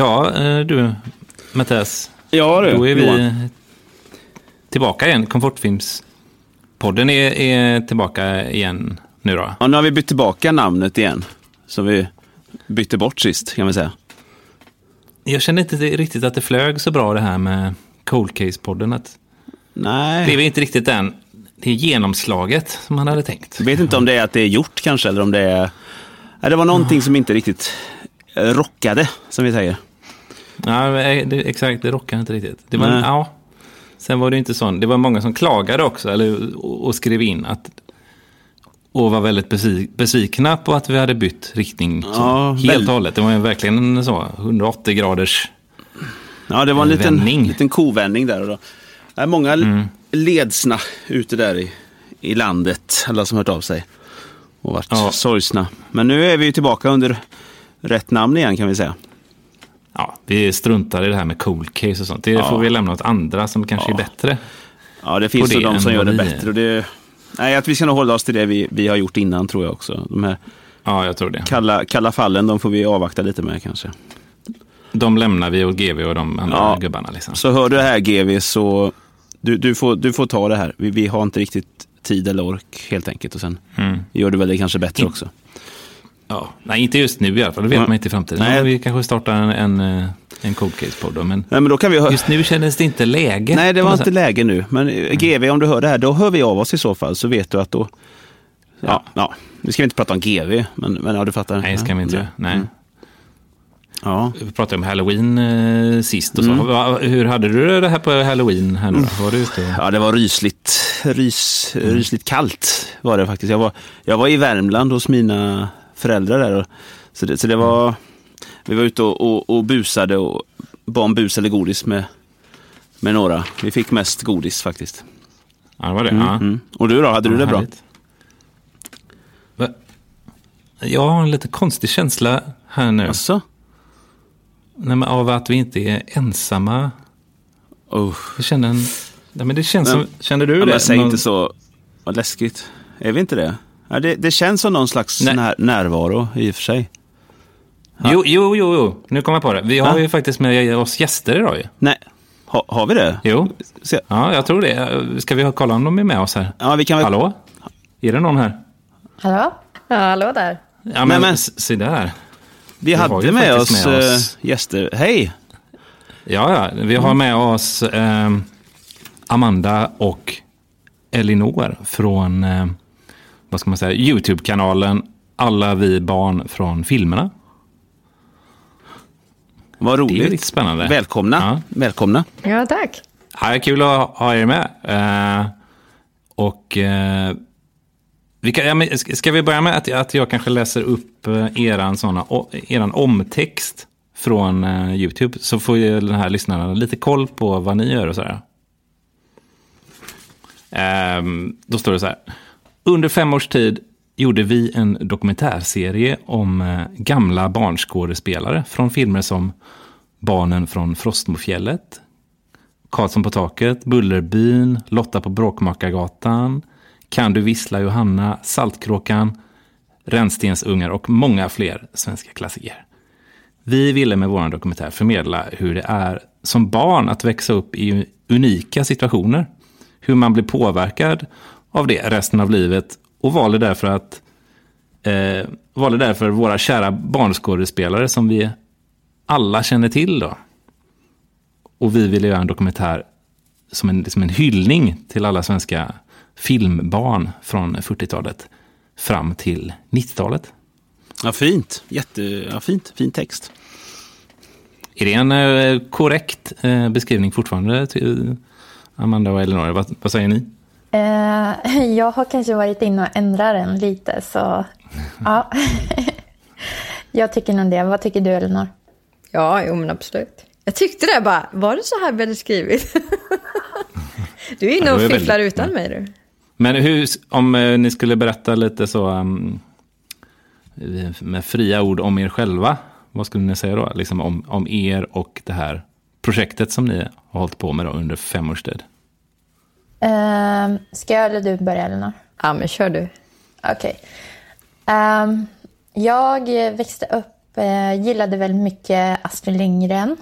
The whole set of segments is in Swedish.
Ja, eh, du Mattias. Ja du, Då är Johan. vi tillbaka igen. Komfortfilmspodden är, är tillbaka igen nu då. Ja, nu har vi bytt tillbaka namnet igen. Som vi bytte bort sist, kan vi säga. Jag kände inte riktigt att det flög så bra det här med Cold Case-podden. Att Nej. det är inte riktigt den, det genomslaget som man hade tänkt. Jag vet inte om det är att det är gjort kanske, eller om det är... Det var någonting som inte riktigt rockade, som vi säger. Ja, det, exakt, det rockade inte riktigt. Det var, Nej. ja. Sen var det inte sån, det var många som klagade också, eller, och, och skrev in att och var väldigt besvik, besvikna på att vi hade bytt riktning Ja, helt väl- och hållet. Det var ju verkligen en så 180 graders... Ja, det var en liten, Vändning. liten kovändning där. Och då. Det är många Mm. ledsna ute där i, i landet, alla som hört av sig. Och varit Ja. sorgsna. Men nu är vi ju tillbaka under rätt namn igen kan vi säga. Ja, vi struntar i det här med cold case och sånt. Det Ja. får vi lämna åt andra som kanske Ja. är bättre. Ja, det finns ju de som gör det bättre. Och det, nej, att vi ska nog hålla oss till det vi, vi har gjort innan tror jag också. De här Ja, jag tror det. kalla, kalla fallen, de får vi avvakta lite med kanske. De lämnar vi åt GV och de andra Ja. gubbarna. Liksom. Så hör du det här GV så du, du, får, du får ta det här. Vi, vi har inte riktigt tid eller ork helt enkelt. Och sen Mm. gör du väl det kanske bättre In- också. Ja, nej, inte just nu i alla fall. Det vet man inte i framtiden. Nej. Vi kanske startar en, en, eh, en cold case-podd. Men Nej, men då kan vi just nu kändes det inte läge. Nej, det var inte läge nu. Men eh, GV, om du hör det här, då hör vi av oss i så fall. Så vet du att då... Ja, ja. Nu ska vi inte prata om GV, men, men ja, du fattar. Nej, det ska vi inte Ja. Nej. Mm. Ja. Vi pratade om halloween eh, sist och så. Mm. Hur hade du det här på halloween? Här nu då? Var du ute ja, det var rysligt, rys, rysligt kallt var det faktiskt. Jag var, jag var i Värmland hos mina föräldrar där. Så, det, så det var... Vi var ute och, och, och busade och bad om bus eller godis med, med några. Vi fick mest godis faktiskt. Ja, det var det. Mm, ja. mm. Och du då, hade du Ja, det bra? Va? Jag har en lite konstig känsla här nu. Alltså? Nej, men av att vi inte är ensamma. Oh. Jag känner en... Nej, men det känns Men- som... Känner du Ja, det? men säg Någon- inte så vad läskigt. Är vi inte det? Ja, det, det känns som någon slags Nej. när, närvaro i och för sig. Jo, jo, jo, jo. Nu kommer jag på det. Vi har Va? ju faktiskt med oss gäster idag ju. Nej, ha, har vi det? Jo, Se, ja, jag tror det. Ska vi kolla om de är med oss här? ja, vi kan väl... Hallå? Är det någon här? Hallå? Ja, hallå där. Ja, Nej, men, men- se där. Vi har hade ju med oss, med eh, oss- gäster. Hej! Ja, ja. Vi har med oss eh, Amanda och Elinor från, eh, vad ska man säga, YouTube-kanalen Alla vi barn från filmerna. Vad Det är roligt. lite spännande. Välkomna. Ja. Välkomna. Ja, tack. Ja, kul att ha er med. Eh, och eh, vi kan, ja, men ska- vi börja med att, att jag kanske läser upp eh, eran, såna, o, eran omtext från YouTube. Så får ju den här lyssnarna lite koll på vad ni gör och sådär. Ehm, då står det så här. Under fem års tid gjorde vi en dokumentärserie om eh, gamla barnskådespelare från filmer som Barnen från Frostmofjället, Karlsson på taket, Bullerbyn, Lotta på Bråkmakargatan, Kan du vissla Johanna, Saltkråkan, Rännstensungar och många fler svenska klassiker. Vi ville med vår dokumentär förmedla hur det är som barn att växa upp i unika situationer. Hur man blir påverkad av det resten av livet och valde därför att eh, valde därför våra kära barnskådespelare som vi alla känner till då. Och vi ville göra en dokumentär som en, som en hyllning till alla svenska filmbarn från 40-talet fram till 90-talet. Ja, fint. Jätte, ja, fint. Fin text. Är det en eh, korrekt eh, beskrivning fortfarande till Amanda och Elinor? Vad, vad säger ni? Eh, jag har kanske varit inne och ändrat den lite, så ja. jag tycker nog det. Vad tycker du, Elinor? Ja, jo men absolut. Jag tyckte det bara, var det så här vi hade skrivit? du är inne Ja, och fifflar väldigt- utan mig du. Men hur, om eh, ni skulle berätta lite så um, med fria ord om er själva, vad skulle ni säga då? Liksom om, om er och det här projektet som ni har hållit på med då under fem års tid. Eh, ska jag eller du börja, Elinor? Ja men kör du. Okej. Ehm, jag växte upp eh, gillade väldigt mycket Astrid Lindgren.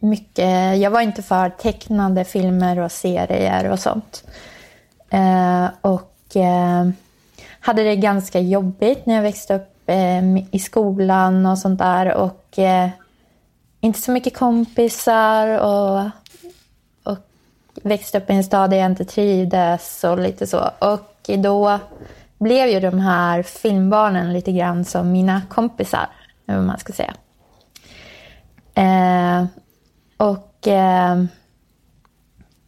Mycket, jag var inte för tecknade filmer och serier och sånt. Eh, och eh, hade det ganska jobbigt när jag växte upp eh, i skolan och sånt där. Och eh, inte så mycket kompisar och växte upp i en stad där jag inte trivdes och lite så. Och då blev ju de här filmbarnen lite grann som mina kompisar, Eller vad man ska säga. Eh, och eh,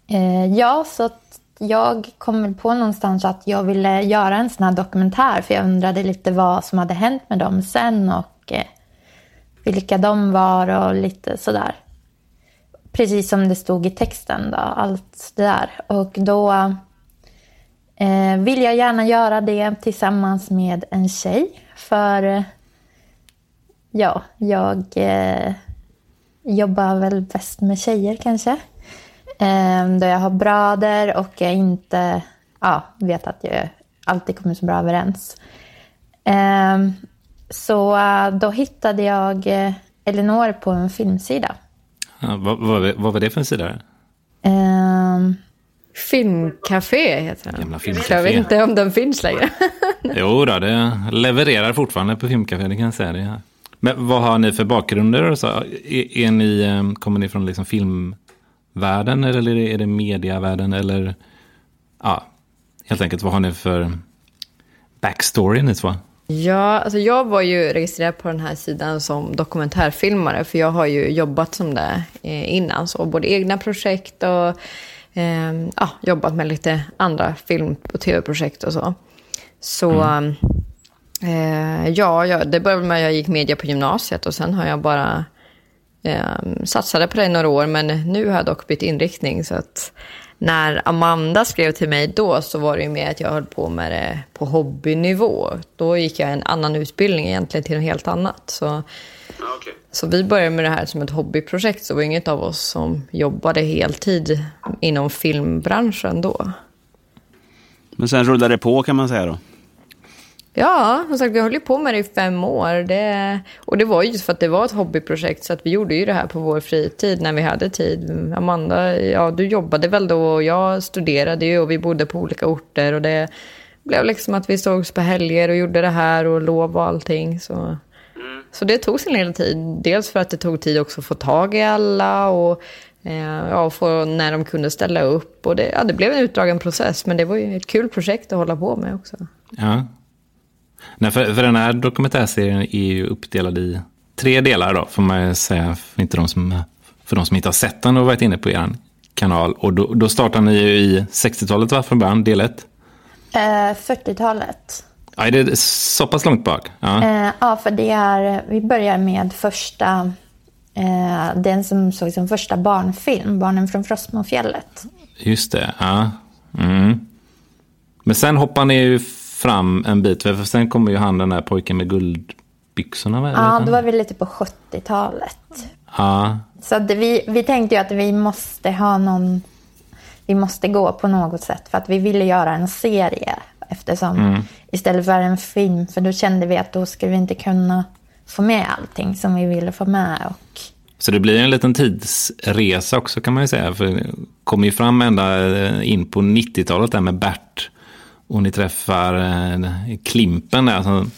eh, ja, så att jag kom väl på någonstans att jag ville göra en sån här dokumentär för jag undrade lite vad som hade hänt med dem sen och eh, vilka de var och lite sådär. Precis som det stod i texten då, allt det där. Och då eh, vill jag gärna göra det tillsammans med en tjej. För ja, jag eh, jobbar väl bäst med tjejer kanske. Eh, då jag har bröder och jag inte ja, vet att jag alltid kommer så bra överens. Eh, så eh, då hittade jag eh, Elinor på en filmsida. Ja, vad, vad, vad var det för en sida? Um, Filmcafé heter den. Gamla filmcafé. Jag vet inte om den finns längre. jo då, det levererar fortfarande på filmcafé, det kan jag säga. Det. Men vad har ni för bakgrunder? Så? Är, är ni, eh, kommer ni från liksom filmvärlden eller är det mediavärlden? Eller ja, helt enkelt, vad har ni för backstory ni två? Ja, alltså jag var ju registrerad på den här sidan som dokumentärfilmare, för jag har ju jobbat som det eh, innan, så både egna projekt och eh, ja, jobbat med lite andra film och tv-projekt och så. Så mm. eh, ja, ja, det började med att jag gick media på gymnasiet och sen har jag bara eh, satsade på det i några år, men nu har jag dock bytt inriktning så att när Amanda skrev till mig då så var det ju mer att jag höll på med det på hobbynivå. Då gick jag en annan utbildning egentligen till något helt annat. Så, okay. så vi började med det här som ett hobbyprojekt. Så var inget av oss som jobbade heltid inom filmbranschen då. Men sen rullade det på kan man säga då? Ja, som sagt, vi höll ju på med det i fem år. Det, och det var just för att det var ett hobbyprojekt, så att vi gjorde ju det här på vår fritid när vi hade tid. Amanda, ja, du jobbade väl då och jag studerade ju och vi bodde på olika orter. Och det blev liksom att vi sågs på helger och gjorde det här och lov och allting. Så, mm. så det tog sin lilla tid. Dels för att det tog tid också att få tag i alla och eh, ja, få, när de kunde ställa upp. Och det, ja, det blev en utdragen process, men det var ju ett kul projekt att hålla på med också. Ja, Nej, för, för den här dokumentärserien är ju uppdelad i tre delar då, får man säga, för, inte de som, för de som inte har sett den och varit inne på er kanal. Och då, då startar ni ju i 60-talet va, från början, del 1? Eh, 40-talet. Ja, är det så pass långt bak? Ja, eh, ja för det är, vi börjar med första, eh, den som såg som första barnfilm, Barnen från Frostmofjället. Just det, ja. Mm. Men sen hoppar ni ju fram en bit. För sen kommer ju han den där pojken med guldbyxorna. Ja, då var vi lite på 70-talet. Ja. Så det, vi, vi tänkte ju att vi måste ha någon... Vi måste gå på något sätt för att vi ville göra en serie. Eftersom mm. istället för en film, för då kände vi att då skulle vi inte kunna få med allting som vi ville få med. Och... Så det blir en liten tidsresa också kan man ju säga. För det kommer ju fram ända in på 90-talet där med Bert och ni träffar eh, Klimpen där som,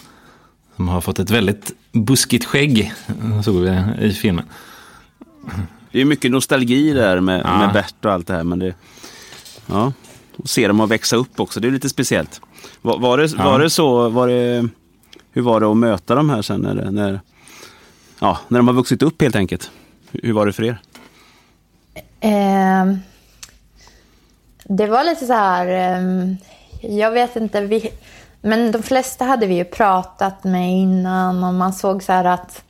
som har fått ett väldigt buskigt skägg, såg vi i filmen. Det är mycket nostalgi där med, ja. med Bert och allt det här. Men det, ja, och se dem att växa upp också, det är lite speciellt. Var, var, det, ja. var det så, var det, hur var det att möta dem här sen när, när, ja, när de har vuxit upp helt enkelt? Hur var det för er? Eh, det var lite så här... Eh, jag vet inte. Vi, men de flesta hade vi ju pratat med innan och man såg så här att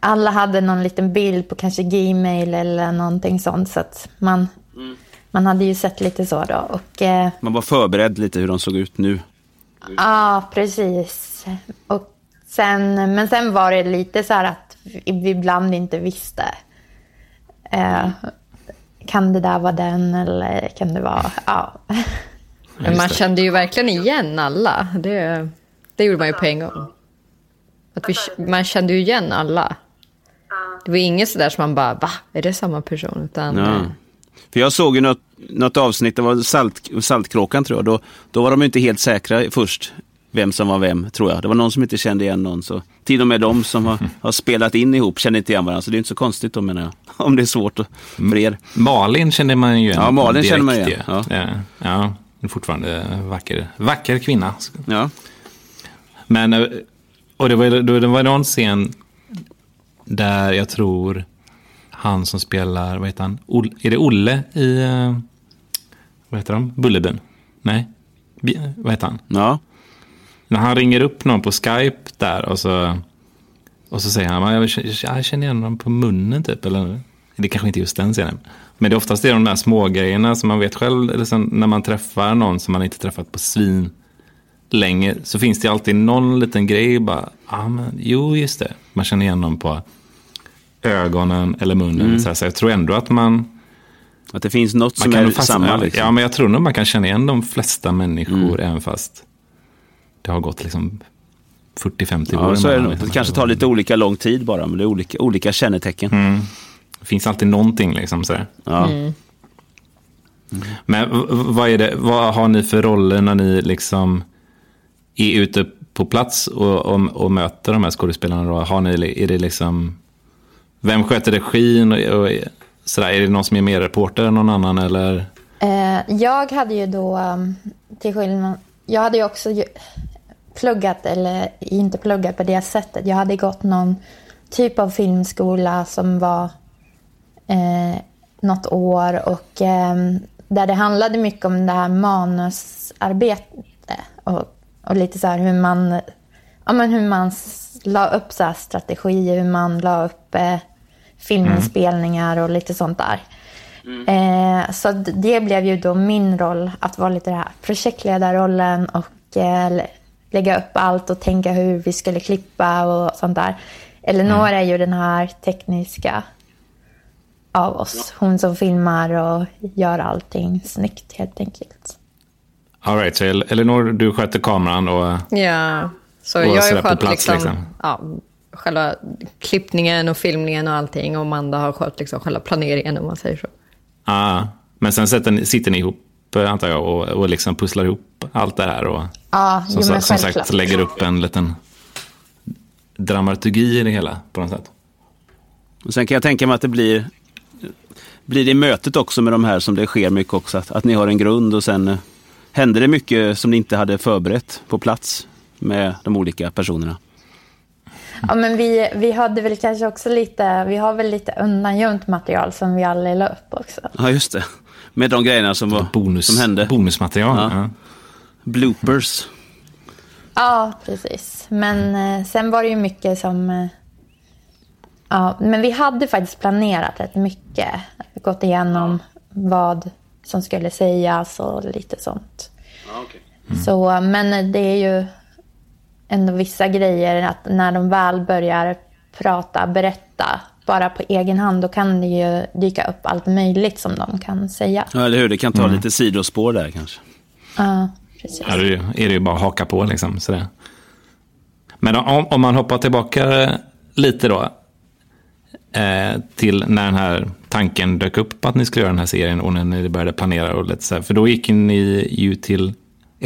alla hade någon liten bild på kanske Gmail eller någonting sånt. Så att man, mm. man hade ju sett lite så då. Och, eh, man var förberedd lite hur de såg ut nu. Ja, precis. Och sen, men sen var det lite så här att vi ibland inte visste. Eh, kan det där vara den eller kan det vara... Ja. Men man kände ju verkligen igen alla. Det, det gjorde man ju på en gång. Att vi, man kände ju igen alla. Det var inget sådär som man bara, va? Är det samma person? Utan, Ja. eh, För jag såg ju något, något avsnitt, det var salt, Saltkråkan tror jag. Då, då var de inte helt säkra först vem som var vem, tror jag. Det var någon som inte kände igen någon. Så till och med de som har, har spelat in ihop kände inte igen varandra. Så det är inte så konstigt då menar jag. Om det är svårt för er. Malin kände man ju igen. Ja, Malin direkt känner man igen, ja. Ja, ja, är fortfarande vacker, vacker kvinna. Ja. Men, eh, och det var, det var någon scen där jag tror han som spelar, vad heter han? Olle, är det Olle i, eh, vad heter de? Bullerbyn? Nej, vad heter han? ja. När han ringer upp någon på Skype där och så, och så säger han, jag känner, jag känner igen honom på munnen typ. Eller, det kanske inte är just den scenen. Men det är oftast det de där små grejerna som man vet själv, eller sen när man träffar någon som man inte träffat på svin länge, så finns det alltid någon liten grej, bara, ah, men, jo just det, man känner igen dem på ögonen eller munnen. Så, här, så jag tror ändå att man, Att det finns något som är fast, samma. Liksom. ja, men jag tror nog man kan känna igen de flesta människor även fast det har gått liksom 40-50 år. Ja, så är det, det kanske tar lite olika lång tid bara, men det är olika, olika kännetecken. Mm. Det finns alltid någonting liksom sådär. Ja. Men v- v- vad, är det, vad har ni för roller när ni liksom är ute på plats och, och, och möter de här skådespelarna? Då? Har ni, är det liksom, vem sköter regin? Och, och, sådär, är det någon som är mer reporter än någon annan? Eller? Eh, jag hade ju då, um, till skillnad, jag hade ju också pluggat, eller inte pluggat på det sättet. Jag hade gått någon typ av filmskola som var eh, något år och eh, där det handlade mycket om det här manusarbete och, och lite så hur man, ja, men hur man la upp så här strategier, hur man la upp eh, filminspelningar och lite sånt där. Eh, så det blev ju då min roll, att vara lite den här projektledarrollen och eh, lä- lägga upp allt och tänka hur vi skulle klippa och sånt där. Eleonora är ju den här tekniska av oss. Hon som filmar och gör allting snyggt helt enkelt. All right, så El- Elinor, du sköter kameran och Ja, så Och jag har skött liksom, liksom. Ja, själva klippningen och filmningen och allting. Och Amanda har skött liksom själva planeringen om man säger så. ah, men sen sätter ni, sitter ni ihop eh, antar jag och, och liksom pusslar ihop allt det här och Ja, som, jo, men som sagt lägger upp en liten dramaturgi i det hela på något sätt. Och sen kan jag tänka mig att det blir, blir det i mötet också med de här som det sker mycket också. Att, att ni har en grund och sen eh, händer det mycket som ni inte hade förberett på plats med de olika personerna. Ja, men vi, vi hade väl kanske också lite, vi har väl lite undangömt material som vi aldrig la upp också. Ja, just det. Med de grejerna som, var, Bonus, som hände. Bonusmaterial. Ja. Ja. Bloopers. Ja, precis. Men eh, sen var det ju mycket som... Ja, men vi hade faktiskt planerat rätt mycket. Gått igenom vad som skulle sägas och lite sånt. Så, men det är ju ändå vissa grejer att när de väl börjar prata, berätta bara på egen hand, då kan det ju dyka upp allt möjligt som de kan säga. Ja, eller hur? Det kan ta lite sidospår där kanske. Ja, precis. Ja, då är det ju bara att haka på liksom. Sådär. Men om, om man hoppar tillbaka lite då. Eh, till när den här tanken dök upp att ni skulle göra den här serien och när ni började planera och lite så här. För då gick ni ju till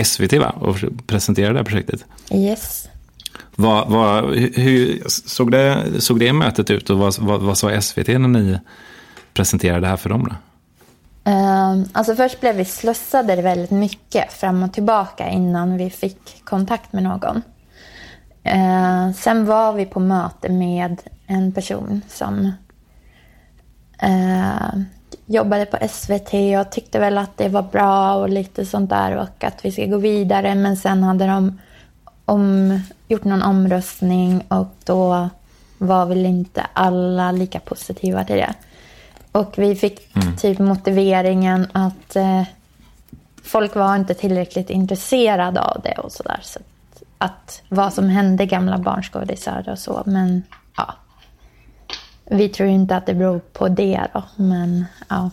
SVT va? och presenterade det här projektet. Yes. Vad, vad, hur, hur såg, det, såg det mötet ut och vad, vad, vad sa SVT när ni presenterade det här för dem? Då? Ehm, alltså först blev vi slussade väldigt mycket fram och tillbaka innan vi fick kontakt med någon. Ehm, sen var vi på möte med en person som eh, jobbade på SVT och tyckte väl att det var bra och lite sånt där och att vi ska gå vidare. Men sen hade de om, gjort någon omröstning och då var väl inte alla lika positiva till det. Och vi fick typ motiveringen att eh, folk var inte tillräckligt intresserade av det och sådär. Så att, vad som hände gamla barnskådisar och så. Men ja, vi tror inte att det beror på det då. Men ja,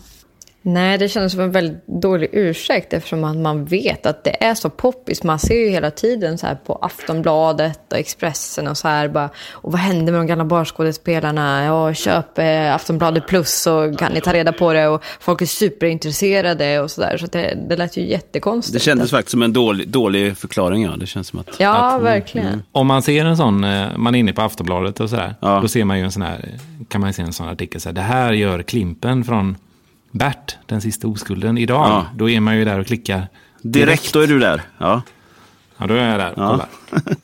Nej, det kändes som en väldigt dålig ursäkt eftersom att man vet att det är så poppis. Man ser ju hela tiden så här på Aftonbladet och Expressen och så här bara, och vad händer med de gamla barskådespelarna? Ja, köp eh, Aftonbladet plus så kan ni ta reda på det och folk är superintresserade och så där. Så det, det lät ju jättekonstigt. Det kändes faktiskt som en dålig, dålig förklaring, ja. Det känns som att... Ja, att, verkligen. Om man ser en sån, eh, man är inne på Aftonbladet och sådär, Ja. då ser man ju en sån här, kan man se en sån artikel, så här, det här gör Klimpen från Bert, den sista oskulden, idag. Ja. Då är man ju där och klickar. Direkt, då är du där. Ja. Ja, då är jag där och Ja. kollar.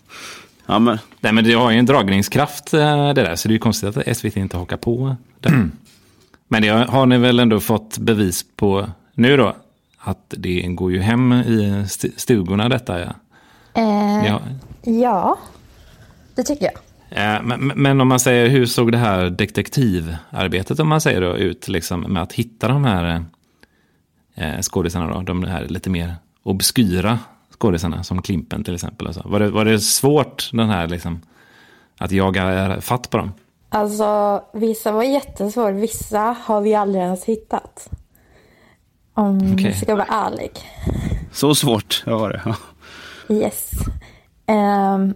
Ja, men, Nej, men det har ju en dragningskraft eh, det där, så det är ju konstigt att SVT inte hakar på det. Men det har ni väl ändå fått bevis på nu då? Att det går ju hem i st- stugorna detta. Ja. Eh, Ja. ja, det tycker jag. Eh, Men, men om man säger, hur såg det här detektivarbetet om man säger då, ut liksom, med att hitta de här eh, skådisarna då? De här lite mer obskyra skådisarna som Klimpen till exempel. Och så. Var, det, var det svårt den här liksom, att jaga fatt på dem? Alltså, vissa var jättesvåra. Vissa har vi aldrig ens hittat. Om jag ska vara ärlig. så svårt var det. Yes. Ehm,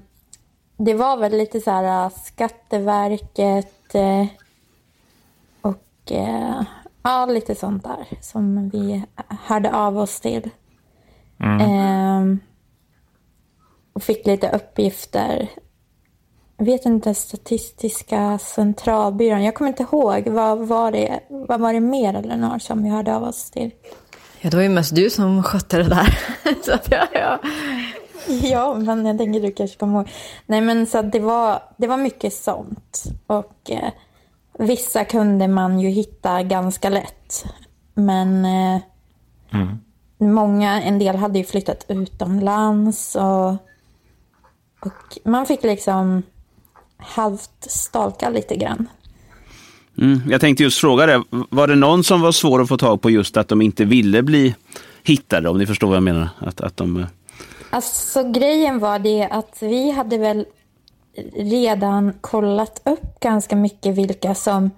det var väl lite så här äh, Skatteverket eh, och eh, ja, lite sånt där som vi hörde av oss till. Ehm, och fick lite uppgifter. Jag vet inte, Statistiska centralbyrån. Jag kommer inte ihåg. Vad var det, vad var det mer Eleanor som vi hörde av oss till? Ja, det var ju mest du som skötte det där. så att jag, jag, Ja, men jag tänker du kanske kommer ihåg. Nej, men så det var, det var mycket sånt. Och eh, vissa kunde man ju hitta ganska lätt. Men eh, många, en del hade ju flyttat utomlands och, och man fick liksom halvt stalka lite grann. Mm, jag tänkte just fråga det. Var det någon som var svår att få tag på just att de inte ville bli hittade, om ni förstår vad jag menar? Att, att de, eh, Alltså grejen var det att vi hade väl redan kollat upp ganska mycket vilka som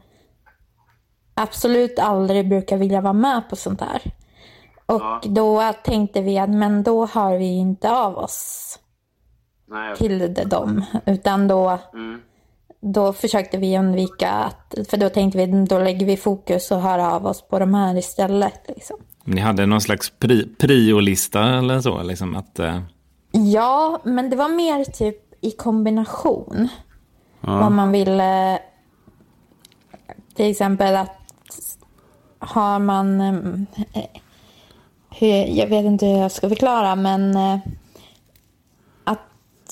absolut aldrig brukar vilja vara med på sånt här. Och då tänkte vi att men då hör vi inte av oss till dem. Utan då, då försökte vi undvika att, för då tänkte vi då lägger vi fokus och hör av oss på de här istället. Liksom. Ni hade någon slags pri, priolista eller så? Liksom att, eh, Ja, men det var mer typ i kombination. Vad man ville... Till exempel att har man... eh, Hur, jag vet inte hur jag ska förklara, men...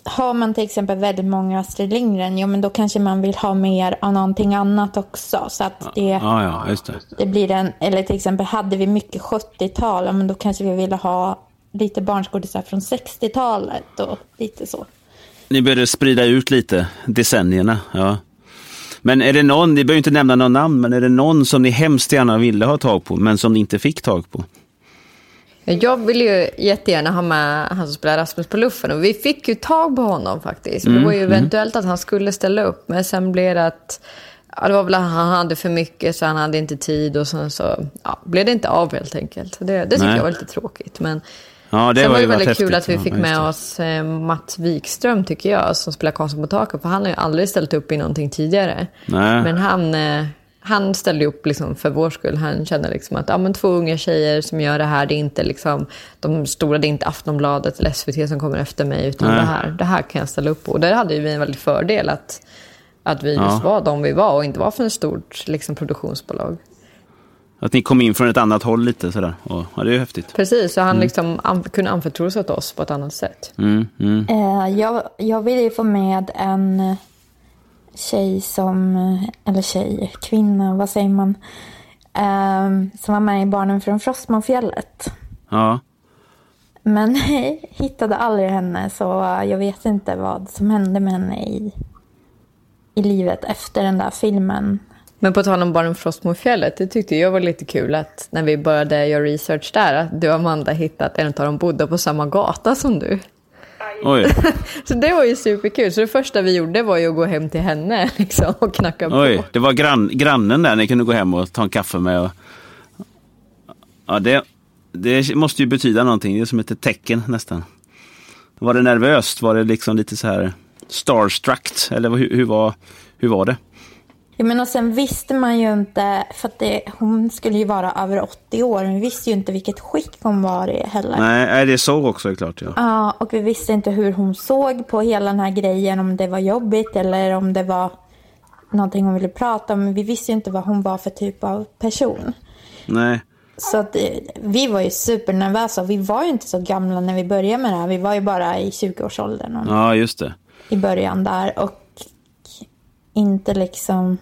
har man till exempel väldigt många Astrid Lindgren, ja men då kanske man vill ha mer av någonting annat också. Så att det, ja, ja, just det. det blir en... Eller till exempel hade vi mycket 70-tal, ja, men då kanske vi ville ha lite barnskådisar från 60-talet och lite så. Ni började sprida ut lite, decennierna. Ja. Men är det någon, ni behöver inte nämna någon namn, men är det någon som ni hemskt gärna ville ha tag på, men som ni inte fick tag på? Jag ville ju jättegärna ha med han som spelar Rasmus på luffen och vi fick ju tag på honom faktiskt. det var ju eventuellt att han skulle ställa upp men sen blev det att ja, det var väl att han hade för mycket så han hade inte tid och sen så ja, blev det inte av helt enkelt. Det, det tycker jag var lite tråkigt. Men Ja, det sen var det väldigt kul att vi fick med oss eh, Mats Wikström tycker jag som spelar Karlsson på taket för han har ju aldrig ställt upp i någonting tidigare. Nej. Men han, eh, han ställde upp liksom för vår skull. Han kände liksom att ja, men två unga tjejer som gör det här, det är inte liksom, de stora, det är inte Aftonbladet eller SVT som kommer efter mig, utan Nej. det här, det här kan jag ställa upp på. Och där hade vi en väldig fördel att, att vi just Ja. var de vi var och inte var för ett stort liksom, produktionsbolag. Att ni kom in från ett annat håll lite sådär. Och, ja, det är ju häftigt. Precis, så han liksom an- kunde anförtro sig åt oss på ett annat sätt. Mm, mm. Eh, jag, jag ville ju få med en tjej som, eh, eller tjej, kvinna, vad säger man, Ehm, som var med i Barnen från Frostmofjället. Ja. Men hittade aldrig henne så jag vet inte vad som hände med henne i, i livet efter den där filmen. Men på tal om Barnen från Frostmofjället, det tyckte jag var lite kul att när vi började göra research där, att du och Amanda hittat en av dem bodde på samma gata som du. Oj, Så det var ju superkul. Så det första vi gjorde var ju att gå hem till henne liksom, och knacka på. oj. Det var grann, grannen där ni kunde gå hem och ta en kaffe med. Och... Ja, det, det måste ju betyda någonting. Det är som ett tecken nästan. Var det nervöst? Var det liksom lite så här starstruck? Eller hur, hur, var, hur var det? Ja, men och sen visste man ju inte, för att det, hon skulle ju vara över 80 år, men vi visste ju inte vilket skick hon var i heller. Nej, det såg också klart. Ja. ja, och vi visste inte hur hon såg på hela den här grejen, om det var jobbigt eller om det var någonting hon ville prata om. Vi visste ju inte vad hon var för typ av person. Nej. Så att, eh, vi var ju supernervösa. Vi var ju inte så gamla när vi började med det här. Vi var ju bara i 20-årsåldern. Ja, just det. I början där. Och inte liksom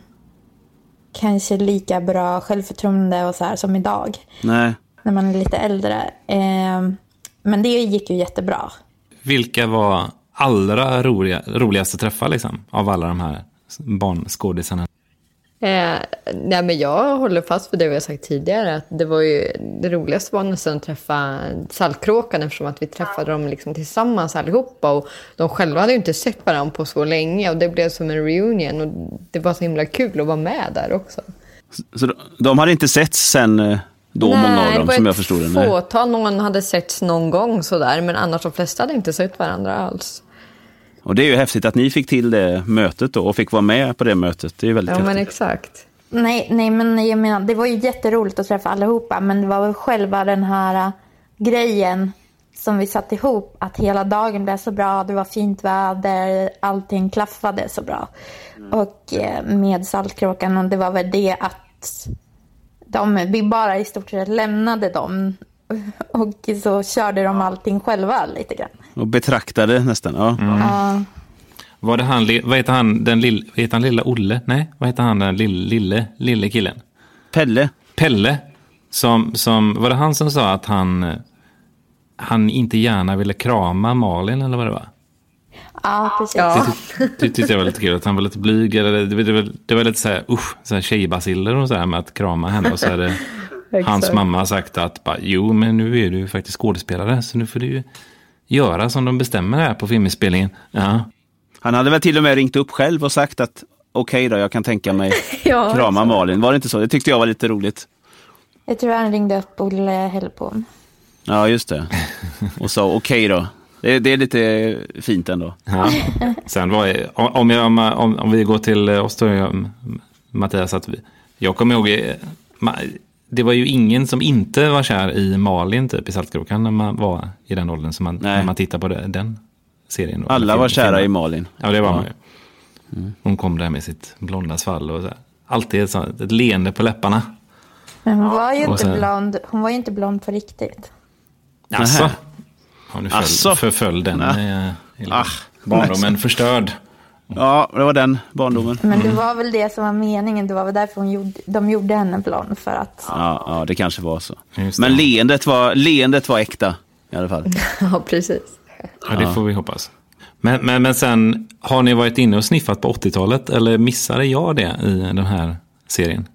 kanske lika bra självförtroende och så här som idag. Nej. När man är lite äldre. Eh, men det gick ju jättebra. Vilka var allra roliga, roligaste träffar liksom, av alla de här barnskådisarna? Eh, nej men jag håller fast vid det vi har sagt tidigare. Att det, var ju, det roligaste var nästan att träffa Saltkråkan eftersom att vi träffade dem liksom tillsammans allihopa. Och de själva hade ju inte sett varandra på så länge och det blev som en reunion. Och det var så himla kul att vara med där också. Så de, de hade inte setts sen eh, då, nej, många av dem, som jag förstod det? Nej, fåtal någon hade setts någon gång sådär. Men annars de flesta hade inte sett varandra alls. Och det är ju häftigt att ni fick till det mötet då och fick vara med på det mötet. Det är väldigt ja, häftigt. men exakt. Nej, nej, men jag menar, det var ju jätteroligt att träffa allihopa, men det var väl själva den här uh, grejen som vi satte ihop, att hela dagen blev så bra, det var fint väder, allting klaffade så bra. Mm. Och eh, med Saltkråkan, och det var väl det att de, vi bara i stort sett lämnade dem och så körde de allting själva lite grann. Och betraktade nästan, ja. Mm. Uh, var det han, vad heter han, den lill, heter han lilla Olle? Nej, vad heter han den lille, lille, lille killen? Pelle. Pelle. Som, som, var det han som sa att han, han inte gärna ville krama Malin eller vad det var? Ja, precis. Ja. Det, det, det tyckte jag var lite kul, att han var lite blyg. Eller, det, det, var, det var lite så här, usch, så här tjejbaciller och så här med att krama henne. Och så hade hans mamma har sagt att, bara, jo men nu är du faktiskt skådespelare, så nu får du göra som de bestämmer här på filminspelningen. Ja. Han hade väl till och med ringt upp själv och sagt att okej okay då, jag kan tänka mig ja, krama Malin. Var det inte så? Det tyckte jag var lite roligt. Jag tror han ringde upp Olle Hellbom. Ja, just det. Och sa okej okay då. Det, det, är lite fint ändå. Ja. Sen var om, jag, om, om, om vi går till oss då, Mattias, att vi, jag kommer ihåg, det var ju ingen som inte var kär i Malin typ i Saltkråkan när man var i den åldern, som man, när man tittar på det, den serien. Då, Alla var kära i Malin. Ja, det var ja. man ju. Mm. Hon kom där med sitt blonda svall och så här. alltid ett, sånt, ett leende på läpparna. Men hon var ju inte blond, hon var ju inte blond på riktigt. Alltså. Ja, nu föll, förföll den eh, ah, barndomen förstörd. Ja, det var den barndomen. Men det var väl det som var meningen. Det var väl därför hon gjorde, de gjorde henne blond. För att... Ja, ja det kanske var så. Men leendet var, leendet var äkta i alla fall. ja, precis. Ja, det får vi hoppas. Men, men, men sen, har ni varit inne och sniffat på 80-talet? Eller missade jag det i den här serien?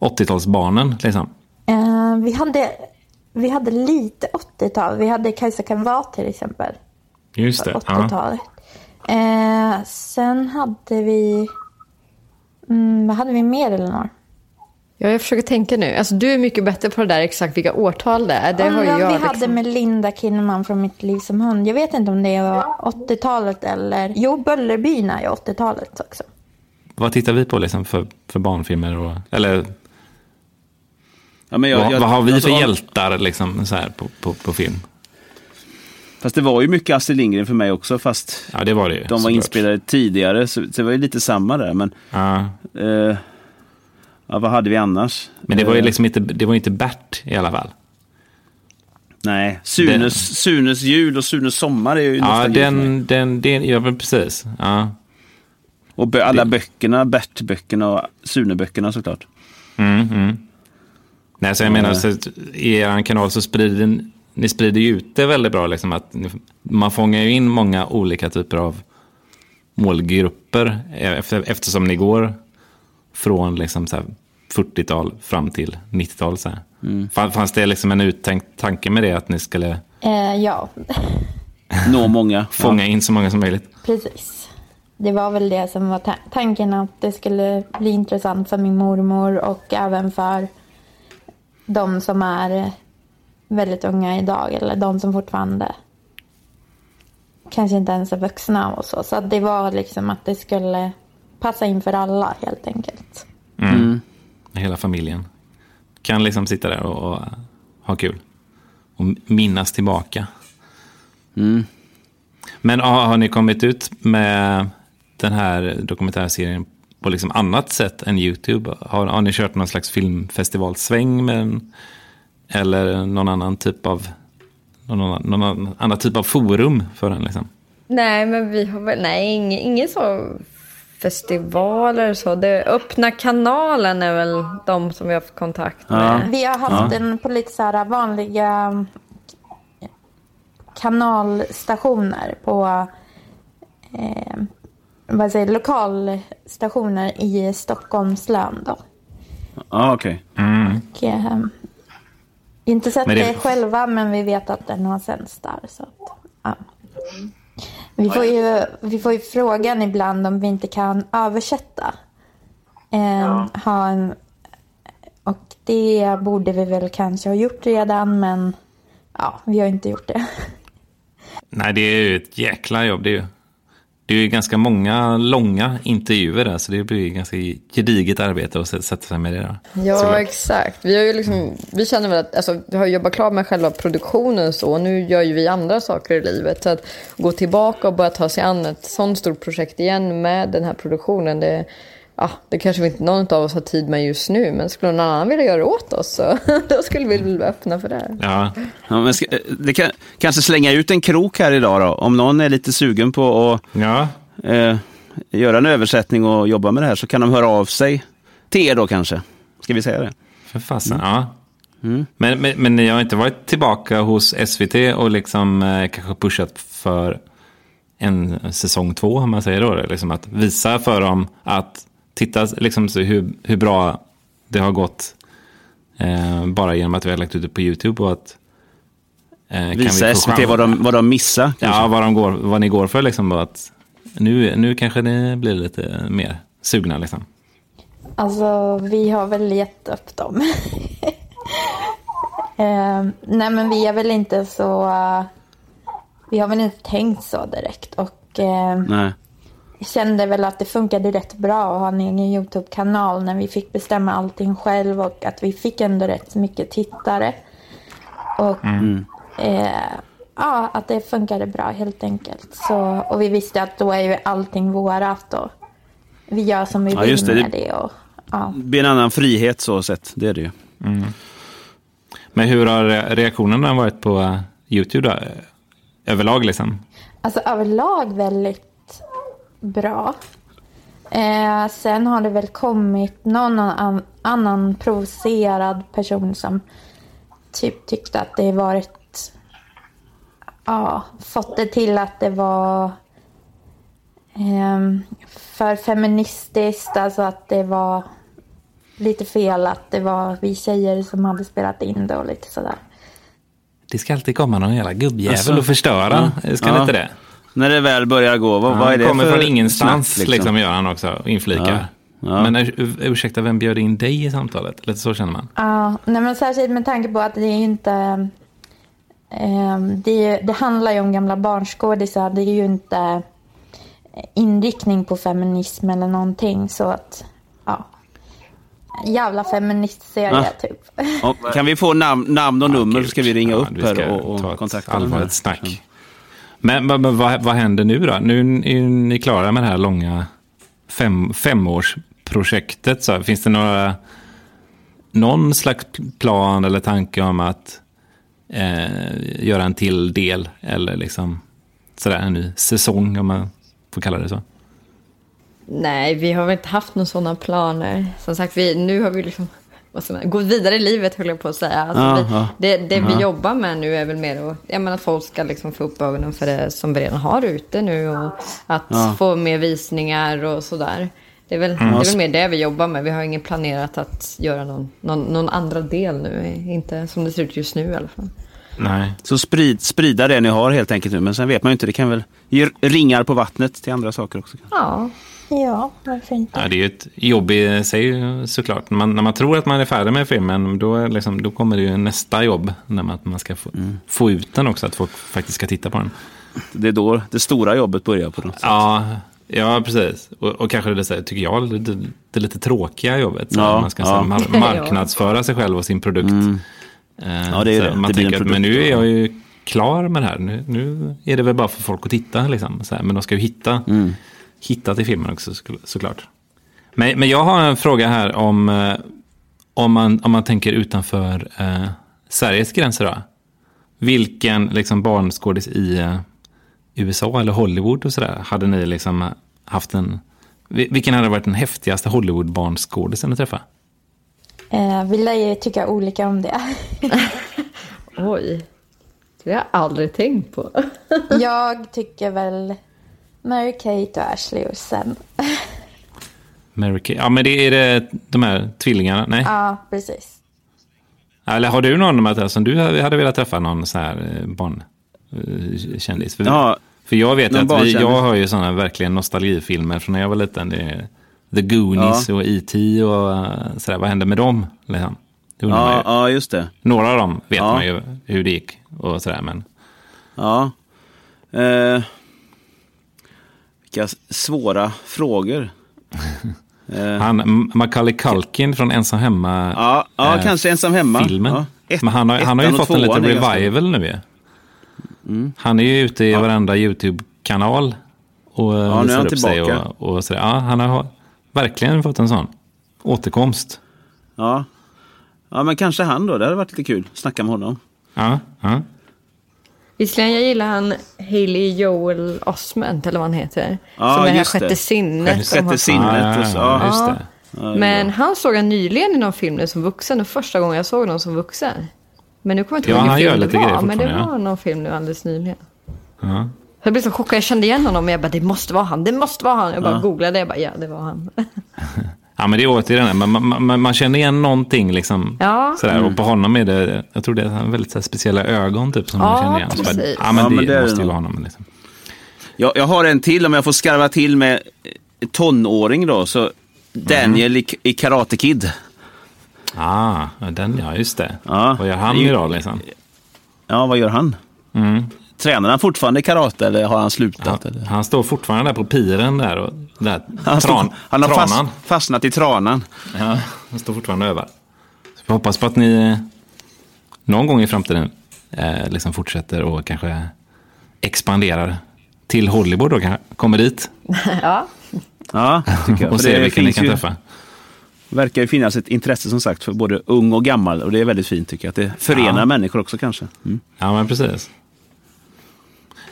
80-talsbarnen, liksom. Uh, vi, hade, vi hade lite 80-tal. Vi hade Kajsa kan vara till exempel. Just det. 80-talet. Ja. Uh, sen hade vi... Mm, vad hade vi mer, Elinor? Ja, jag försöker tänka nu. Alltså, du är mycket bättre på det där exakt vilka årtal det är. Det ja, har ju jag, vi liksom... hade med Linda Kinnaman från Mitt liv som hund. Jag vet inte om det var 80-talet eller... Jo, Bullerbyn är ju 80-talet också. Vad tittar vi på liksom för, för barnfilmer? Och, eller ja, men jag, vad, jag, vad har vi alltså, för hjältar liksom, så här, på, på, på film? Fast det var ju mycket Astrid Lindgren för mig också, fast ja, det var det de var inspelade tidigare. Så, det var ju lite samma där. Men, ja. eh, Ja, vad hade vi annars? Men det var ju eh, liksom inte, det var inte Bert i alla fall. Nej, Sunes, den, Sunes jul och Sunes sommar är ju Ja, den, den, den, ja precis. Ja. Och alla det. böckerna, Bert-böckerna och Sune-böckerna såklart. Mm, mm. Nej, så jag menar, så i er kanal så sprider ni sprider ju ut det väldigt bra. Liksom, att ni, man fångar ju in många olika typer av målgrupper efter, eftersom ni går från liksom 40-tal fram till 90-tal. Mm. Fanns det liksom en uttänkt tanke med det, att ni skulle eh, ja. nå många? Fånga in så många som möjligt? Precis. Det var väl det som var ta tanken, att det skulle bli intressant för min mormor och även för de som är väldigt unga idag eller de som fortfarande kanske inte ens är vuxna och så. Så att det var liksom att det skulle passa in för alla helt enkelt. Mm. Hela familjen kan liksom sitta där och, och ha kul. Och minnas tillbaka. Mm. Men har, har ni kommit ut med den här dokumentärserien på liksom annat sätt än YouTube? Har, har ni kört någon slags filmfestivalsväng med den? Eller någon annan typ av någon, någon annan typ av forum för den? Liksom? Nej, men vi har väl, nej, ingen, ingen så festivaler så. Det öppna kanalen är väl de som vi har haft kontakt med. Vi har haft den på lite så här vanliga kanalstationer på eh, vad säger, lokalstationer i Stockholms län. Då. Ja, okej. Och, eh, inte sett Men det... själva men vi vet att den har sänds där. Så att, ja. vi, får ju, vi får ju frågan ibland om vi inte kan översätta. Eh, ha en, och det borde vi väl kanske ha gjort redan men ja, vi har inte gjort det. Nej, det är ju ett jäkla jobb. Det är ju, det är ju ganska många långa intervjuer där, så det blir ju ganska gediget arbete att sätta sig med det där. Ja, Såklart. exakt. Vi, har ju liksom, vi känner väl att alltså, vi har jobbat klart med själva produktionen så. och Nu gör ju vi andra saker i livet. Så att gå tillbaka och börja ta sig an ett sånt stort projekt igen med den här produktionen. Det, ja, det kanske vi inte någon av oss har tid med just nu. Men skulle någon annan vilja göra det åt oss så då skulle vi väl öppna för det. Ja, Ja, men ska, det kan, kanske slänga ut en krok här idag då. Om någon är lite sugen på att ja. eh, göra en översättning och jobba med det här så kan de höra av sig till er då kanske. Ska vi säga det? För fasen, ja. Men, men, men ni har inte varit tillbaka hos SVT och liksom eh, kanske pushat för en säsong två, om man säger då. Liksom att visa för dem att titta liksom, så hur, hur bra det har gått eh, bara genom att vi har lagt ut det på YouTube och att eh, kan vi Visa få SVT vad de, vad de missar. kanske. Ja, vad, de går, vad ni går för liksom. och Att nu, nu kanske ni blir lite mer sugna liksom. Alltså, vi har väl gett upp dem. eh, nej, men vi är väl inte så... eh, vi har väl inte tänkt så direkt. Och eh, Nej. Kände väl att det funkade rätt bra att ha en egen YouTube-kanal när vi fick bestämma allting själv och att vi fick ändå rätt mycket tittare. Och eh, ja, att det funkade bra helt enkelt. Så, och vi visste att då är ju allting vårat och vi gör som vi Ja, vill det. med det. Och, ja. Det blir en annan frihet så sett. Det är det ju. Men hur har reaktionerna varit på eh, YouTube då? Överlag liksom? Alltså överlag väldigt bra. Eh, sen har det väl kommit någon an- annan provocerad person som typ tyckte att det varit... Ja, fått det till att det var ehm, för feministiskt. Alltså att det var lite fel att det var vi tjejer som hade spelat in det och lite sådär. Det ska alltid komma någon jävla gubbjävel Alltså, och förstöra. Ska det Ja. inte det? När det väl börjar gå, vad, vad är det kommer för från ingenstans snack, liksom. gör han också inflikar. Ja. Ja. Men ur, ursäkta, vem bjöd in dig i samtalet? Lite så känner man. Ja, nej men särskilt med tanke på att det är ju inte... ehm, det, är, det handlar ju om gamla barnskådisar. Det är ju inte inriktning på feminism eller någonting. Så att, ja. Jävla feministserie Ja. typ. Och kan vi få namn, namn och nummer så ska vi ringa Ja, upp här och, ta och kontakta allvarligt snack. Men, men, men vad, vad händer nu då? Nu är ni klara med det här långa fem, femårsprojektet. Så finns det några, någon slags plan eller tanke om att eh, göra en till del? Eller liksom sådär en ny säsong om man får kalla det så. Nej, vi har väl inte haft några sådana planer. Som sagt, vi, nu har vi liksom vad ska man, gått vidare i livet höll jag på att säga. Alltså, Ja, vi, ja. Det, det vi jobbar med nu är väl mer att jag menar, folk ska liksom få upp ögonen för det som vi redan har ute nu. Och att få mer visningar och sådär. Det är, väl, det är väl mer det vi jobbar med. Vi har ingen planerat att göra någon, någon, någon andra del nu. Inte som det ser ut just nu i alla fall. Nej. Så sprid, sprida det ni har helt enkelt nu. Men sen vet man ju inte, det kan väl ge ringar på vattnet till andra saker också. Ja, Ja, varför inte? Ja, det är ju ett jobb i sig såklart. Man, när man tror att man är färdig med filmen, då, liksom, då kommer det ju nästa jobb. När man, att man ska få, få ut den också, att folk faktiskt ska titta på den. Det är då det stora jobbet börjar på något sätt. Ja, ja precis. Och, och kanske det, här, tycker jag, det, det, det lite tråkiga jobbet. Så Ja, man ska ja. så här, mar- marknadsföra sig själv och sin produkt. Eh, Ja, det är så det. Man Det tänker att, produkt, men nu är ja. jag ju klar med det här. Nu, nu är det väl bara för folk att titta. Liksom, så här. Men de ska ju hitta, Mm. Hitta till filmen också så- såklart. Men, men jag har en fråga här om, eh, om, man, om man tänker utanför eh, Sveriges gränser. Då. Vilken liksom, barnskådis i eh, USA eller Hollywood och sådär hade ni liksom haft en... vil- Vilken hade varit den häftigaste Hollywood-barnskådisen att träffa? Eh, vi lär ju tycka olika om det. Oj. Det har jag aldrig tänkt på. Jag tycker väl Mary-Kate och Ashley Olsen. Mary Kay. Ja, men det är det de här tvillingarna? Nej? Ja, precis. Eller har du någon Mattias som du hade velat träffa någon så här eh, barnkändis? För, Ja, för jag vet att vi, jag har ju sådana verkligen nostalgifilmer från när jag var liten. Det är The Goonies och E.T. och eh, sådär. Vad hände med dem? Liksom? Ja, ja, just det. Några av dem vet Ja. man ju hur det gick och sådär. Men Ja. Eh, vilka svåra frågor. Eh, han, Macaulay Culkin från Ensam Hemma. ja, ja eh, kanske ensam hemma. filmen. Ja. Ett- Men han har, han har ju fått en liten är revival nu ju. Han är ju ute i varenda YouTube-kanal och nu är visar han sig. tillbaka. Och, och sådär. Ja, han har verkligen fått en sån återkomst. Ja. ja, men kanske han då. Det hade varit lite kul. Snacka med honom. Ja, ja. Visserligen, jag gillar han Haley Joel Osment, eller vad han heter. Ja, som är här det. sjätte sinnet. Sjätte som har- Sjätte sinnet. och så, ja, ja. just det. Men han såg jag nyligen i någon film nu som vuxen. Och första gången jag såg någon som vuxen. Men nu kommer jag inte ihåg vilken film det var. Men det var någon film nu alldeles nyligen. Ja. Jag blev så chockad. Jag kände igen honom. Men jag bara, det måste vara han. Det måste vara han. Jag bara Ja. googlade. Jag bara, ja, det var han. ja, men det är återigen, det. man, man, man, man känner igen någonting liksom. Ja. Sådär. Och på honom är det, jag tror det är väldigt här, speciella ögon typ som Ja, man känner igen. Bara, ja, men Ja, det, men det måste ju vara honom. Liksom. Jag, jag har en till om jag får skarva till med eh, tonåring då. Så Daniel i, i Karate Kid. Ah, ja, den ja, just det. Ja. Vad gör han idag liksom? Ja, vad gör han? Mm. Tränar han fortfarande karate eller har han slutat? Eller? Han står fortfarande där på piren där och där, Han, tran, han har tranan. fast, fastnat i tranan. Ja, han står fortfarande och övar. Så vi hoppas på att ni eh, någon gång i framtiden eh, liksom fortsätter och kanske expanderar till Hollywood och kommer dit ja. Ja, och ser vilka ni kan ju- träffa. verkar ju finnas ett intresse som sagt för både ung och gammal. Och det är väldigt fint tycker jag. Att det förenar Ja. människor också kanske. Mm. Ja, men precis.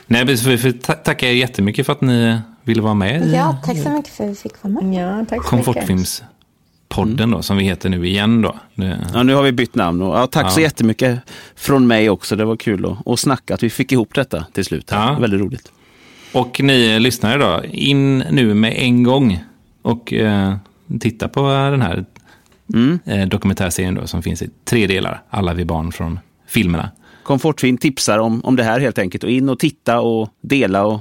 Nej, men för, för, ta- tackar er jättemycket för att ni ville vara med Ja, tack så mycket för att vi fick vara med. ja, tack så mycket. Komfortfilmspodden då, som vi heter nu igen då. Det, Ja, nu har vi bytt namn. Och, ja, tack så Ja. jättemycket från mig också. Det var kul att, att snacka, att vi fick ihop detta till slut. Ja. Väldigt roligt. Och ni lyssnare då, in nu med en gång och eh, titta på den här Mm. eh, dokumentärserien då, som finns i tre delar. Alla vi barn från filmerna. Komfortfilm tipsar om, om det här helt enkelt. Och in och titta och dela och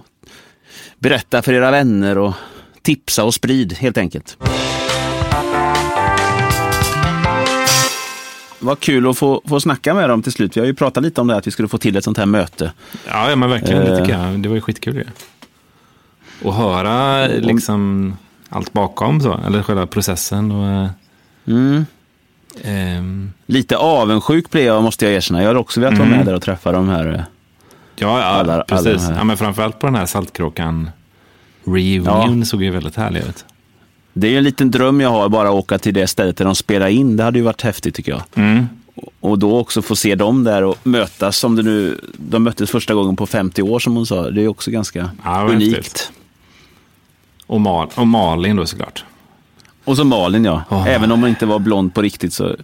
berätta för era vänner och tipsa och sprid helt enkelt. Vad kul att få, få snacka med dem till slut. Vi har ju pratat lite om det här, att vi skulle få till ett sånt här möte. Ja, ja men verkligen. Det Eh. tycker jag. Det var ju skitkul ju. Och höra liksom allt bakom så, eller själva processen. Och, eh, Mm. Ehm, Lite avundsjuk blev jag, måste jag erkänna. Jag har också velat vara Mm. med där och träffa de här. eh, ja, ja Alla- alla precis. här. ja, men framförallt på den här Saltkråkan reunion såg ju väldigt härlig ut. Det är ju en liten dröm jag har, bara att åka till det stället där de spelar in. Det hade ju varit häftigt tycker jag. Mm. Och då också få se dem där och mötas som det nu, de möttes första gången på 50 år som hon sa. Det är också ganska Ja, unikt. häftigt. Och, Mal och Malin då såklart. Och så Malin ja, Åh. även om hon inte var blond på riktigt så eh,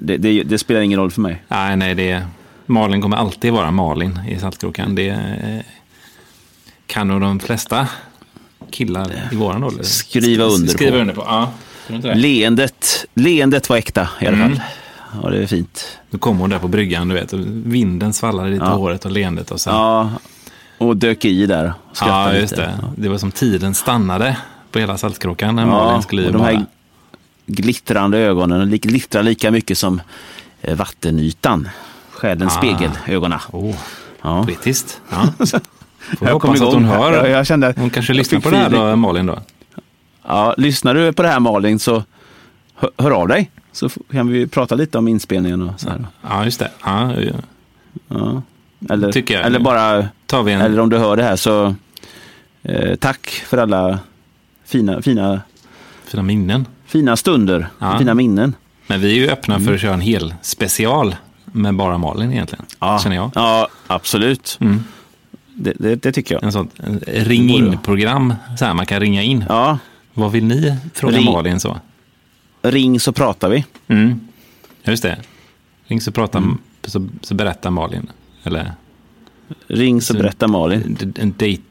det, det, det spelar ingen roll för mig. Nej, nej, det Malin kommer alltid vara Malin i Saltkråkan. Det eh, kan nog de flesta killar i våran ålder Skriva under skriva på. under på. Ja? Leendet, leendet var äkta i alla Mm. fall. Ja, det är fint. Då kom hon där på bryggan, du vet. Vinden svallade lite Ja. håret och leendet. Och sen, Ja, och dök i där ja, just lite. det. Det var som tiden stannade på hela Saltkråkan när Malin skulle och ju de här bara... glittrande ögonen li- glittrar lika mycket som eh, vattenytan. Själens Ah. spegelögonen. Åh, Ja. poetiskt. Ja. Får Jag hoppas att hon hör. Jag, jag kände, Hon kanske lyssnar på det här då, Malin då? Ja, lyssnar du på det här Malin så hör, hör av dig. Så kan vi prata lite om inspelningen och så här. Ja, just det. Ja, ja. Ja. Eller, eller bara, tar vi en... eller om du hör det här så eh, tack för alla fina, fina, Fina minnen. fina stunder, Ja. fina minnen. Men vi är ju öppna för att köra en hel special med bara Malin egentligen. Ja, Känner jag. ja absolut. Mm. Det, det, det tycker jag. En sånt en ring in-program. Så här, man kan ringa in. Ja, Vad vill ni? Fråga Ring- Malin så. ring så pratar vi. Mm. Just det. Ring så pratar Mm. så, så berättar Malin. Eller Ring så Så- berättar Malin. en, en dating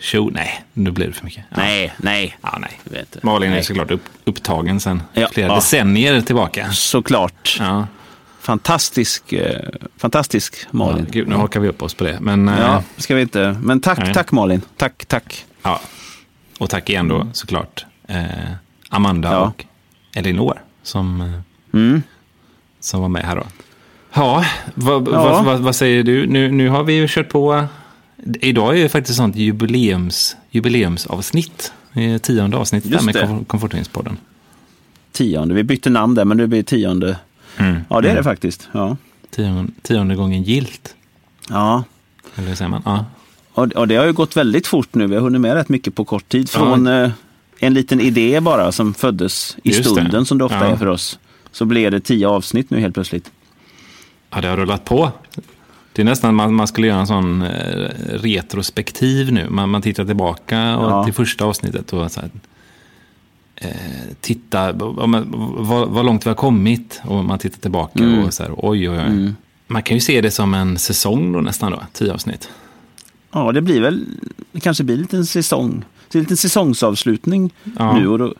show. Nej, nu blir det för mycket. Ja. Nej, nej. Ja, nej. Jag vet inte. Malin är Nej. såklart upp, upptagen sen Ja, flera ja. decennier tillbaka. Såklart. Ja. Fantastisk, eh, fantastisk Malin. Ja, gud, nu hakar vi upp oss på det. Men, eh, Ja, ska vi inte. Men tack, Nej. tack Malin. Tack, tack. Ja. Och tack igen då såklart eh, Amanda och Elinor som, eh, Mm. som var med här då. Ja, vad, Ja. Vad, vad, vad säger du? Nu, nu har vi ju kört på. Idag är ju faktiskt sånt jubileums, jubileumsavsnitt. Tionde avsnittet där med det. Komfort- Komfortvinnspodden. Tionde. Vi bytte namn där, men nu blir det tionde. Mm. Ja, det är det faktiskt. Ja. Tionde, tionde gången gilt. ja. Eller säger man? Ja. Och, och det har ju gått väldigt fort nu. Vi har hunnit med rätt mycket på kort tid. Från eh, en liten idé bara som föddes i Just det. stunden, som det ofta Ja. är för oss. Så blev det tio avsnitt nu helt plötsligt. ja, det har rullat på. Det är nästan man, man skulle göra en sån eh, retrospektiv nu. Man, man tittar tillbaka och Ja. till första avsnittet och så här, eh, titta vad, vad, långt vi har kommit. Och man tittar tillbaka Mm. och så här, oj, oj, oj. Man kan ju se det som en säsong då nästan då, tio avsnitt. Ja, det blir väl, det kanske blir en liten säsong. En liten säsongsavslutning Ja. nu. Och då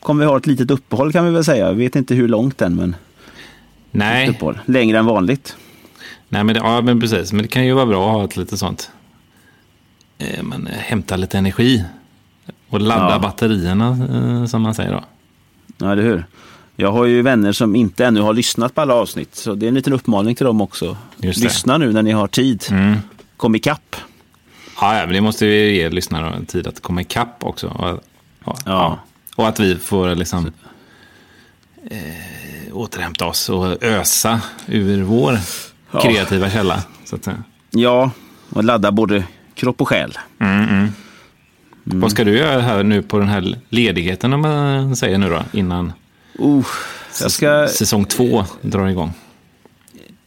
kommer vi ha ett litet uppehåll kan vi väl säga. Jag vet inte hur långt än, men Nej. Längre än vanligt. Nej men, det, ja, men precis. Men det kan ju vara bra att ha ett lite sånt. Eh, man eh, hämtar lite energi. Och ladda Ja. batterierna, eh, som man säger då. Ja, eller hur? Jag har ju vänner som inte ännu har lyssnat på alla avsnitt. Så det är en liten uppmaning till dem också. Lyssna nu när ni har tid. Mm. Kom ikapp. Ja, ja, men det måste ju ge lyssnarna tid att komma ikapp också. Och, ja, ja. och att vi får liksom eh, återhämta oss och ösa ur vår. Kreativa källa. Så att säga. Ja, och ladda både kropp och själ. Mm. Vad ska du göra här nu på den här ledigheten, om man säger nu då, innan Uh, ska, säsong två drar igång?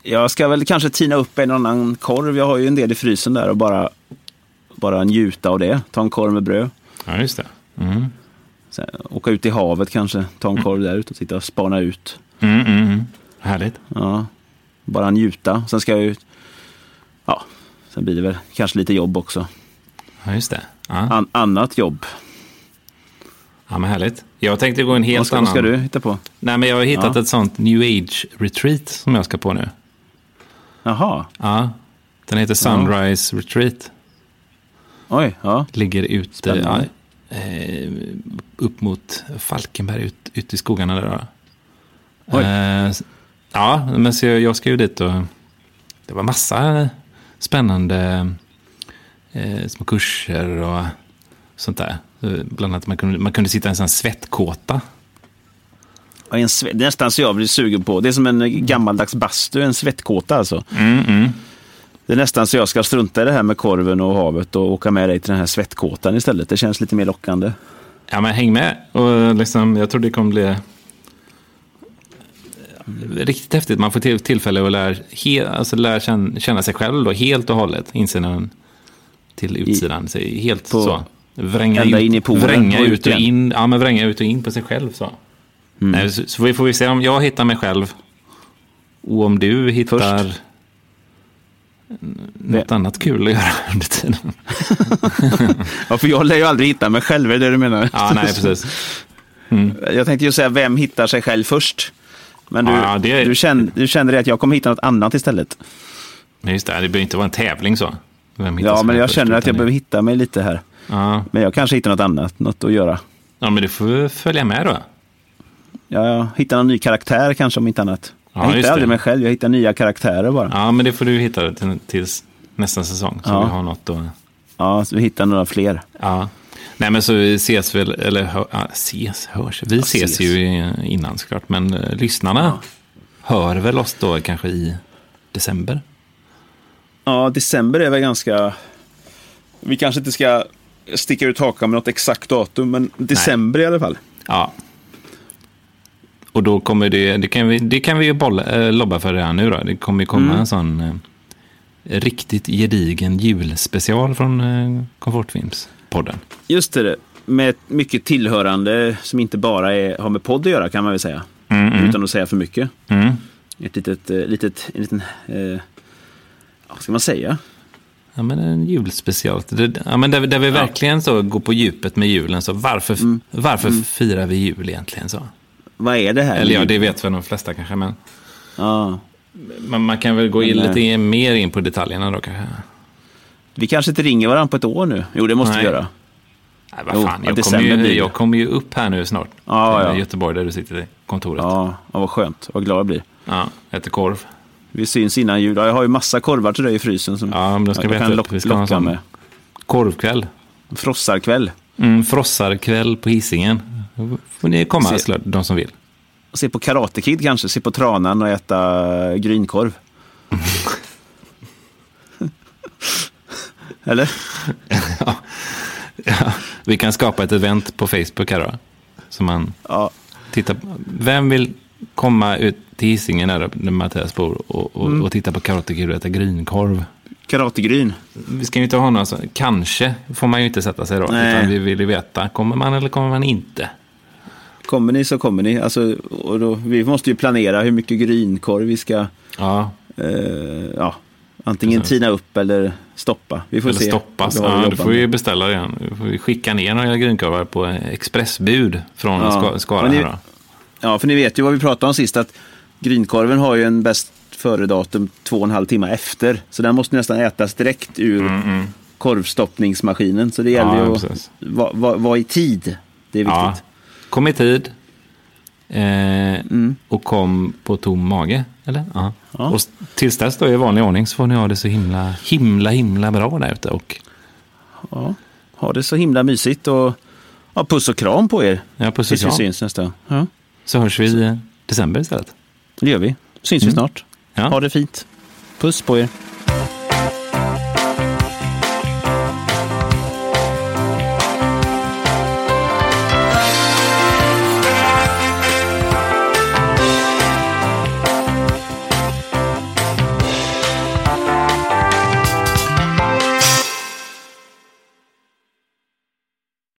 jag ska väl kanske tina upp en annan korv. Jag har ju en del i frysen där och bara, bara njuta av det. Ta en korv med bröd. Ja, just det. Mm. Sen, åka ut i havet kanske. Ta en korv där ute och sitta och spana ut. Mm, mm, mm. Härligt. Ja, bara njuta. Sen ska jag ju... Ja, sen blir det väl kanske lite jobb också. Ja, just det. Ja, An, annat jobb. ja men härligt. Jag tänkte gå en helt Vad ska, annan... vad ska du hitta på? Nej, men jag har hittat Ja. ett sånt new age retreat som jag ska på nu. Jaha, Ja, den heter Sunrise Retreat. oj, ja. Ligger ute ja, eh, upp mot Falkenberg, ut, ut i skogarna där. Oj. Eh, ja, men så jag, jag ska ju dit och det var massa spännande eh, små kurser och sånt där. Eh, Bland annat man kunde, man kunde sitta i en sån svettkåta. Ja, En sve- det är nästan så jag blir sugen på. Det är som en gammaldags bastu, en svettkåta alltså. Mm, mm. Det är nästan så jag ska strunta i det här med korven och havet och åka med dig till den här svettkåtan istället. Det känns lite mer lockande. Ja, men häng med. Och liksom, jag tror det kommer bli riktigt häftigt. Man får till, tillfälle att lära, he, alltså lära känna, känna sig själv då, helt och hållet. Insidan till utsidan. Så helt på- så. Vränga, ut, in i poolen vränga ut och in. Ja, men vränga ut och in på sig själv. Så, Nej, så, så vi får vi se om jag hittar mig själv. Och om du hittar Först. något annat kul att göra under tiden. Ja, för jag lär ju aldrig hitta mig själv, är det du menar? Ja, nej, precis. Jag tänkte ju säga, vem hittar sig själv först? Men du, Ja, det du, känner, du känner det att jag kommer hitta något annat istället? Just det, det behöver inte vara en tävling så. Ja, men jag känner att jag behöver hitta mig lite här. Ja, Men jag kanske hittar något annat, något att göra. Ja, men du får följa med då. Ja, jag hittar någon ny karaktär kanske om inte annat. Ja, jag hittar aldrig mig själv, jag hittar nya karaktärer bara. Ja, men det får du hitta till, tills nästa säsong. Så Ja. vi har något att... Ja, så vi hittar några fler. Ja. Nej, men så vi ses väl, eller hö, ja, ses, hörs. Vi ses, ses. ju innan såklart, men eh, lyssnarna hör väl oss då kanske i december. Ja, december är väl ganska... Vi kanske inte ska sticka ut hakan med något exakt datum, men december i alla fall. Ja. Och då kommer det, det kan vi, det kan vi ju bolla, äh, lobba för redan nu då. Det kommer ju komma en sån eh, riktigt gedigen julspecial från eh, Komfortfilmspodden. Just det, med mycket tillhörande som inte bara är, har med podd att göra kan man väl säga. Mm, Utan att säga för mycket. Mm. Ett litet, eh, litet, en liten, eh, vad ska man säga? Ja, men en julspecial. Det, ja, men där, där vi verkligen så går på djupet med julen. Så varför, varför firar vi jul egentligen? så? Vad är det här? Eller ja, det vet väl de flesta kanske. Men Ja. man, man kan väl gå in lite mer in på detaljerna då kanske. Vi kanske inte ringer varandra på ett år nu. Jo, det måste Nej. vi göra. Nej, vad Jo, fan, ja, jag, kommer ju, jag kommer ju upp här nu snart. Ja, till ja. Göteborg där du sitter i kontoret. Ja. Ja, ja vad skönt. Vad glad jag blir. äter korv. Vi syns innan jul. Ja, Jag har ju massa korvar till dig i frysen. Som Ja, men då ska jag kan lock. Vi ska ha locka sån med. korvkväll. Frossarkväll. Mm, frossarkväll på Hisingen. Får ni komma, Se. såklart, de som vill. Se på Karate Kid kanske. Se på Tranan och äta grynkorv. Eller? Ja, vi kan skapa ett event på Facebook här då. Så man Ja. tittar. Vem vill komma ut till Hisingen där, där Mattias bor och, och, Mm. och titta på Karate Kid och äta grynkorv? Karategryn. Vi ska ju inte ha några så, kanske får man ju inte sätta sig då. Nej. Utan vi vill ju veta, kommer man eller kommer man inte? Kommer ni så kommer ni. Alltså, och då, vi måste ju planera hur mycket grynkorv vi ska Ja, eh, ja, antingen Precis. tina upp eller stoppa. Vi får eller se. stoppas. vi Ja, då får vi beställa igen. Då får vi skicka ner några grynkorvar på expressbud från Ja. Ska- Skara. Ni-. Ja, för ni vet ju vad vi pratade om sist. Att grynkorven har ju en bäst före-datum två och en halv timme efter. Så den måste nästan ätas direkt ur korvstoppningsmaskinen. Så det gäller Mm, Ja, ju att vara va, vara i tid. Det är Ja, viktigt. kom i tid. Eh, Mm. Och kom på tom mage, eller? Ja. Ja. Och tills dess då i vanlig ordning så får ni ha det så himla, himla, himla bra där ute. Och Ja. Ha det så himla mysigt och ja, puss och kram på er. ja, puss och Tills vi kram. syns nästa. Ja, Så hörs vi i december istället. det gör vi. Syns vi snart. Ja. Ha det fint. Puss på er.